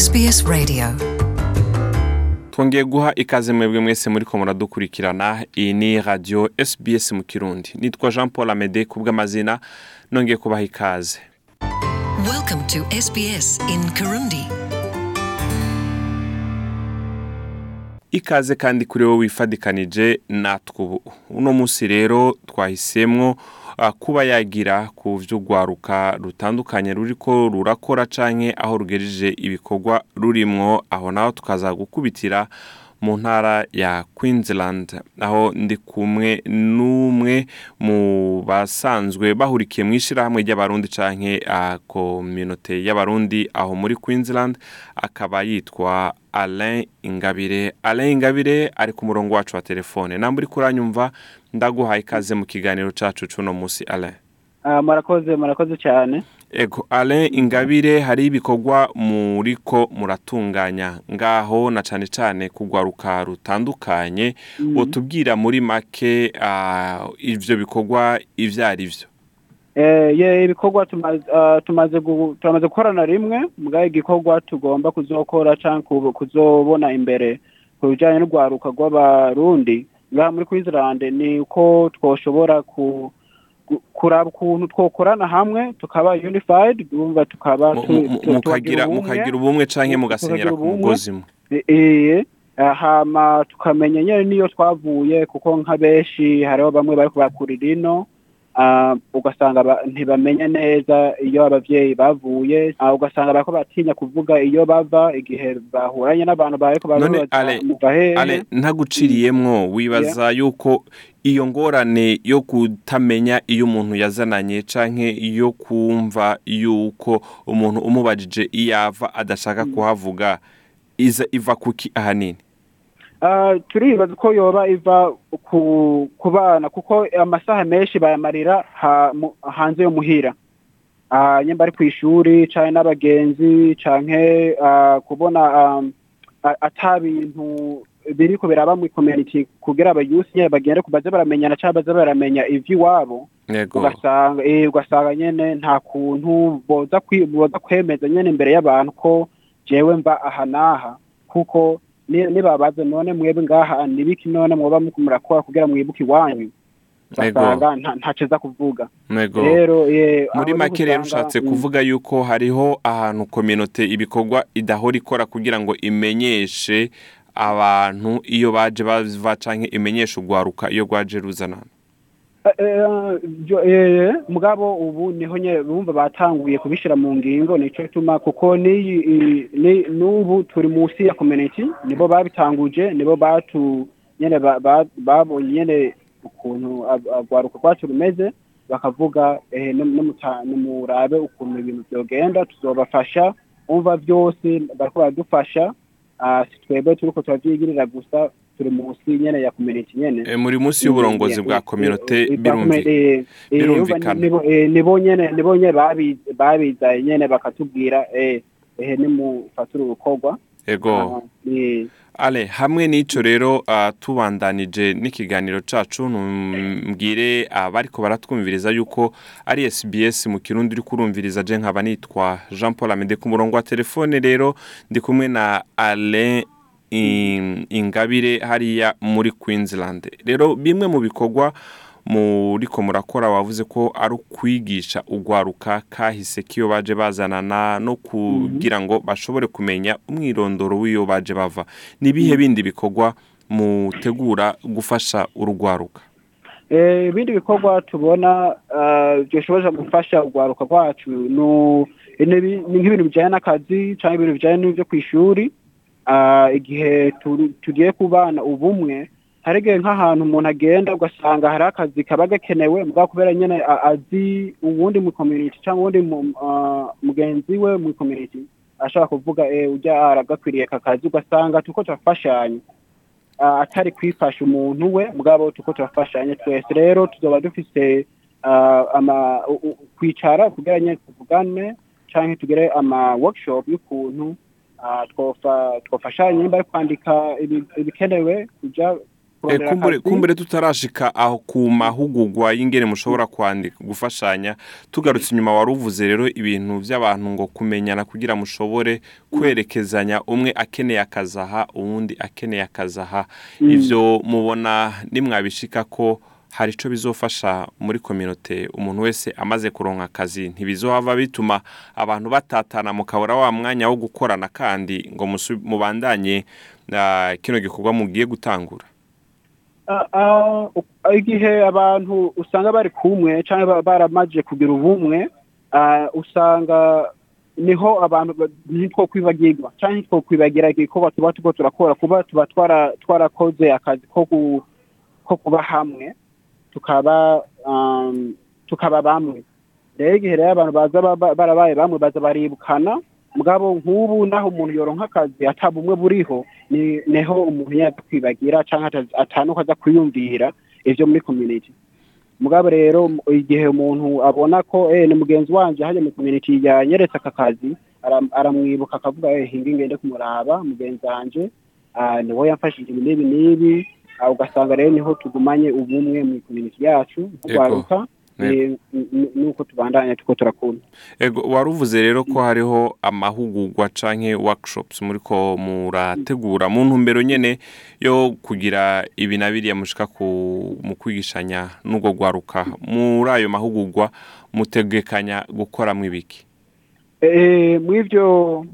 SBS Radio. Twongeye guha ikaze mwebwe mwese muri ko muradukurikirana iyi ni radiyo SBS mu kirundi. Nitwa jean paul amede ku bw'amazina nongeye kubaha ikaze. Ikaze kandi kuri wowe wifadikanije natwe ubu. Uno munsi rero twahisemwo ah, kuba yagira ku vy'urwaruka rutandukanye ruriko rurakora canke aho rugejeje ibikorwa rurimwo aho naho tukaza gukubitira mu ntara ya Queensland. Aho ndi kumwe n'umwe mu basanzwe bahurikiye mu ishirahamwe ry'abarundi canke communauté y'abarundi aho muri Queensland akaba yitwa Alain Ingabire. Alain Ingabire ari ku murongo wacu wa telefone. Namba uri kuranyumva ndaguhaye ikaze mu kiganiro cacu c'uno musi Alain. Murakoze murakoze cyane. Ego Alain Ingabire hari ibikorwa muriko muratunganya. Ngaho na cane cane kugwaruka rutandukanye wotubwira muri make ah, ivyo bikorwa ivyo ari vyo. Eh, ye ibikorwa tumaze ah, turamaze gukorana rimwe mugabo igikorwa tugomba kuzokora ku- kuzobona imbere ku bijanye n'urwaruka rw'abarundi. Ngaha muri Queensland ni uko twoshobora ku kuraba ukuntu twokorana hamwe tukaba unified urumva tukaba Mu- tu- mu- tu- mukagira ubumwe. canke mugasenyera ku mugozi imwe Eh, hama tukamenya nyene niyo twavuye kuko nka benshi hariho bamwe bariko bakurira ino ah, ugasanga ba- ntibamenya neza iyo abavyeyi bavuye. Ah, ugasanga bariko batinya kuvuga iyo bava igihe bahuranye n'abantu bariko Ale ntaguciriyemwo wibaza yuko iyo ngorane yo kutamenya iyo umuntu yazananye canke iyo kumva yuko umuntu umubajije iyo ava adashaka kuhavuga iza iva kuki ahanini Ah, turibaza ko yoba iva ku ku bana kuko amasaha menshi bayamarira hanze yo muhira. Ah, nyemba ari kw'ishuri canke n'abagenzi canke ah, kubona um, a- ata bintu biriko biraba mu community kugira abayusi bagende kubaze baramenyana canke baze baramenya ivy'iwabo yego. ugasanga eh, nyene nta kuntu boza kwemeza nyene imbere y'abantu ko jewe mva aha n'aha. Kuko ni- nibabaza none mwebwe ngaha nibiki none mwoba murakora kugira mwibuke iwanyu? Ugasanga nta- ntaco za kuvuga. Muri make rero ushatse mm, kuvuga yuko hariho ahantu kominote ibikorwa idahora ikora kugira ngo imenyeshe abantu iyo baje bava canke imenyeshe urwaruka iyo rwaje ruzanana mugabo ubu ni ho bumva batanguye kubishira mu ngingo nico gituma kuko n'ubu turi musi ya community nibo babitanguje nibo batu ba- babonye nyene ukuntu agwaruka rwacu rumeze bakavuga eh, nimurabe ukuntu ibintu vyogenda tuzobafasha umva bariko baradufasha ah, twebwe turiko turavyigirira gusa turi musi nyene ya community nyene. E, muri munsi y'uburongozi bwa kominote birumvikana. birumvikana. nibo nyene nibo nyene babi- babizaye nyene bakatubwira eh, ehe nimufatire urukorwa ego. Ah, eh, ale hamwe n'ico rero ah, tubandanije n'ikiganiro cacu mbwire abariko baratwumviriza yuko ari SBS mu kirundi uri kurumviriza je nkaba nitwa Jean Paul Amede ku murongo wa telefone rero ndi kumwe na Alain In- Ingabire hariya muri Queensland. Rero bimwe mu bikorwa muriko murakora wavuze ko ari ukwigisha urwaruka kahise k'iyo baje bazanana no kugira ngo bashobore kumenya umwirondoro w'iyo baje bava. Ni ibihe bindi bikorwa mutegura gufasha urugwaruka eh, ibindi bikorwa tubona ah, byoshobora gufasha urwaruka rwacu ni ibi- ni nk'ibintu bijanye n'akazi canke ibintu bijanye n'ivyo kw'ishuri Ah, igihe turi- tugiye kubana ubumwe hari igihe nk'ahantu umuntu agenda ugasanga hari akazi kaba gakenewe mugabo kubera nyene a- azi uwundi mu community cyangwa uwundi ah, mugenzi we mu community ashaka kuvuga eh, urya aragakwiriye aka kazi ugasanga turiko turafashanya Ah, atari kwifasha umuntu we mugabo turiko turafashanya twese rero ah, u- u- kwicara kugira nyene tuvugane canke tugire ama workshop y'ukuntu twofa twofashanya nimba ari kwandika ibi- ibikenewe kuja kurondera kumbure tutarashika aho ku mahugurwa y'ingene mushobora kwandika gufashanya tugarutse inyuma wari uvuze rero ibintu by'abantu ngo kumenyana kugira mushobore kwerekezanya umwe akeneye akazi aha uwundi akeneye akazi aha. Ivyo mubona nimwabishika ko hari ico bizofasha muri kominote umuntu wese amaze kuronka akazi. Ntibizohava bituma abantu batatana mukabura wa mwanya wo gukorana kandi ngo mubandanye kino gikorwa mugiye gutangura. Igihe abantu usanga bari kumwe cyangwa ba- baramaze kugira ubumwe usanga ni ho abantu ba- nitwo kwibagirwa cyangwa nitwo kwibagira igikorwa tuba turiko turakora kuba tuba twara- twarakoze akazi ko kuba hamwe. Tukaba um, tukaba bamwe. Rero igihe rero abantu baza ba- ba- barabaye bamwe baza baribukana mugabo nk'ubu naho umuntu yoronka akazi ata bumwe buriho ni ni ho umuntu yaza kwibagira cyangwa ata- atanuko aza kwiyumvira ivyo muri community. Mugabo rero igihe umuntu abona ko eh ni mugenzi wanje hajya mu community yanyeretse aka kazi aram- aramwibuka akavuga eh hinga ngende kumuraba mugenzi wanje ah, ni we yamfashije ibi n'ibi n'ibi. Ugasanga rero ni ho tugumanye ubumwe mu community yacu nk'urwaruka eh, n- n- nuko tubandanya tuko turakunda. Ego wari uvuze rero ko hariho amahugurwa canke workshops muriko murategura. Mu ntumbero nyene yo kugira ibi na biriya mushika ku mu kwigishanya n'ubwo gwaruka muri ayo mahugurwa mutegekanya gukoramwo ibiki Eh, mw'ivyo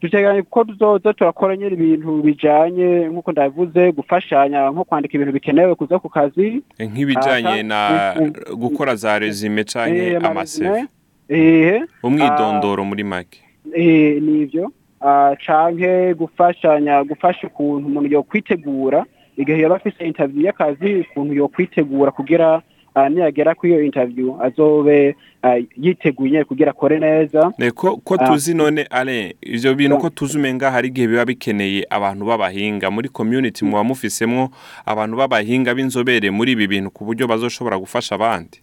duteganya ko tuzoza turakora nyine ibintu bijanye nk'uko ndabivuze gufashanya nko kwandika ibintu bikenewe kuza ku kazi. Nk'ibijanye na gukora za resume canke Eh, amaseve eh, umwidondoro muri make eh, nivyo Ah, canke gufashanya gufasha ukuntu umuntu yokwitegura igihe yaba afise interview y'akazi ukuntu yokwitegura kugira ah, niyagera kuri iyo interview azobe ah, yiteguye kugira akore neza Ne, ko Ah. tuzi none ale ivyo bintu Ah. ko tuzi umenga hari igihe biba bikeneye abantu b'abahinga muri community muba mufisemwo abantu b'abahinga b'inzobere muri ibi bintu ku buryo bazoshobora gufasha abandi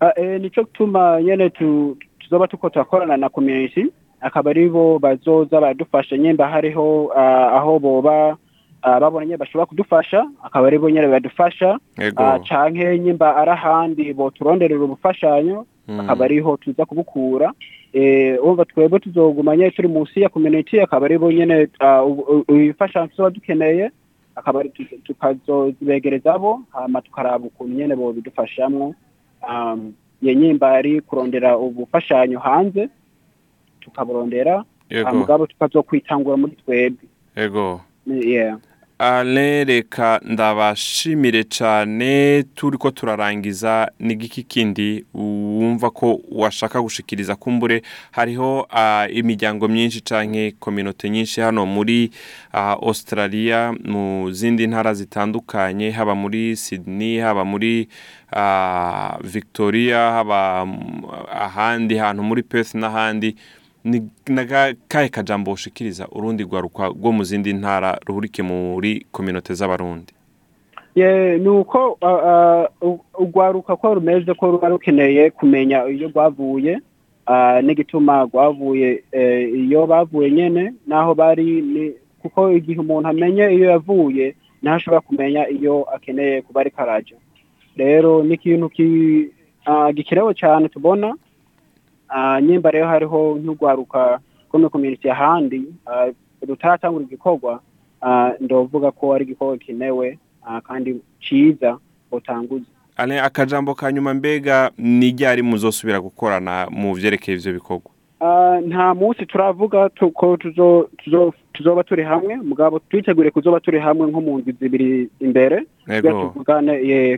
Ah, eh, nico gituma nyene tu, tuzoba tuko turakorana na community akaba ari bo bazoza baradufasha nyemba hariho ah, aho boba ah, babona nyene bashobora kudufasha akaba ari bo nyene badufasha. Ah, canke nyemba ari ahandi boturonderera ubufashanyo Mm. akaba ariho tuza kubukura. Eh umva twebwe tuzoguma nyene turi munsi ya community akaba ari bo nyene ah, ibifashanyo tuzoba dukeneye akaba ari tu- tukazozibegereza bo hama tukaraba ukuntu nyene bobidufashamwo nyimba ari kurondera ubufashanyo hanze tukaburondera mugabo tukazokwitangura muri twebwe. Ego yeah. Reka ndabashimire cane turiko turarangiza n'igiki kindi wumva ko washaka gushikiriza kumbure hariho imiryango myinshi canke kominote nyinshi hano muri Australia mu zindi ntara zitandukanye haba muri Sydney haba muri Victoria haba ahandi hantu muri Perth n'ahandi. Ni naga kahe kajambo ushikiriza urundi rwaruka rwo mu zindi ntara ruhurike muri kominote z'abarundi? Ye nuko ah, ah, u- urwaruka ko rumeze ko ruba rukeneye kumenya iyo rwavuye n'igituma rwavuye eh, iyo bavuye nyene naho bari ni- kuko igihe umuntu amenye iyo yavuye naho ashobora kumenya iyo akeneye kuba ariko araja. Rero ni ikintu ki- gikenewe cyane tubona Ah, nyimba rero hariho nk'urwaruka rwo muri community ahandi ah, rutaratangura igikorwa ah, ndovuga ko ari igikorwa gikenewe kandi ciza botanguza ale akajambo ka nyuma mbega ni ryari muzosubira gukorana mu vyerekeye ivyo bikorwa? Nta munsi turavuga tu- ko tuzo- tuzo- tuzoba turi hamwe mugabo twitegure kuzoba turi hamwe nko mu ndwi zibiri imbere.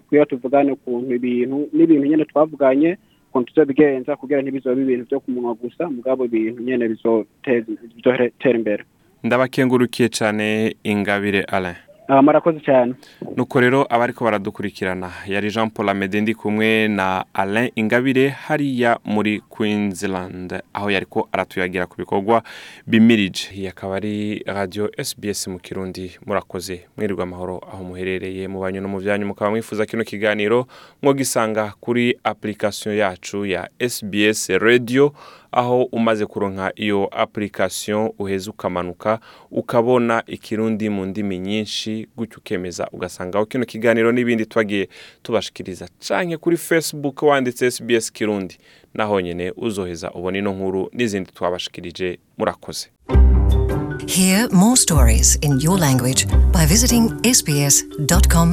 Kugira tuvugane ukuntu ibintu n'ibintu nyene twavuganye ukuntu tuzobigenza kugira ntibizobe ibintu vyo ku munwa gusa mugabo ibintu nyene bizotera imbere. Ndabakengurukiye cane ingabire alain. Ah, murakoze cyane. Nuko rero abariko baradukurikirana. Yari jean paul amede ndi kumwe na alain ingabire hariya muri queensland. Aho yariko aratuyagira ku bikorwa bimirije. Iyi akaba ari radio sbs mu kirundi. Murakoze. Mwirirwa amahoro aho muherereye mu banyu no mu vyanyu mukaba mwifuza kino kiganiro mwogisanga kuri application yacu ya SBS radio aho umaze kuronka iyo application uheza ukamanuka ukabona ikirundi mu ndimi nyinshi gutyo ukemeza ugasangaho kino kiganiro n'ibindi twagiye tubashikiriza canke kuri Facebook wanditse SBS Kirundi naho nyene uzoheza ubona ino nkuru n'izindi twabashikirije murakoze Hear more stories in your language by visiting sbs.com.au.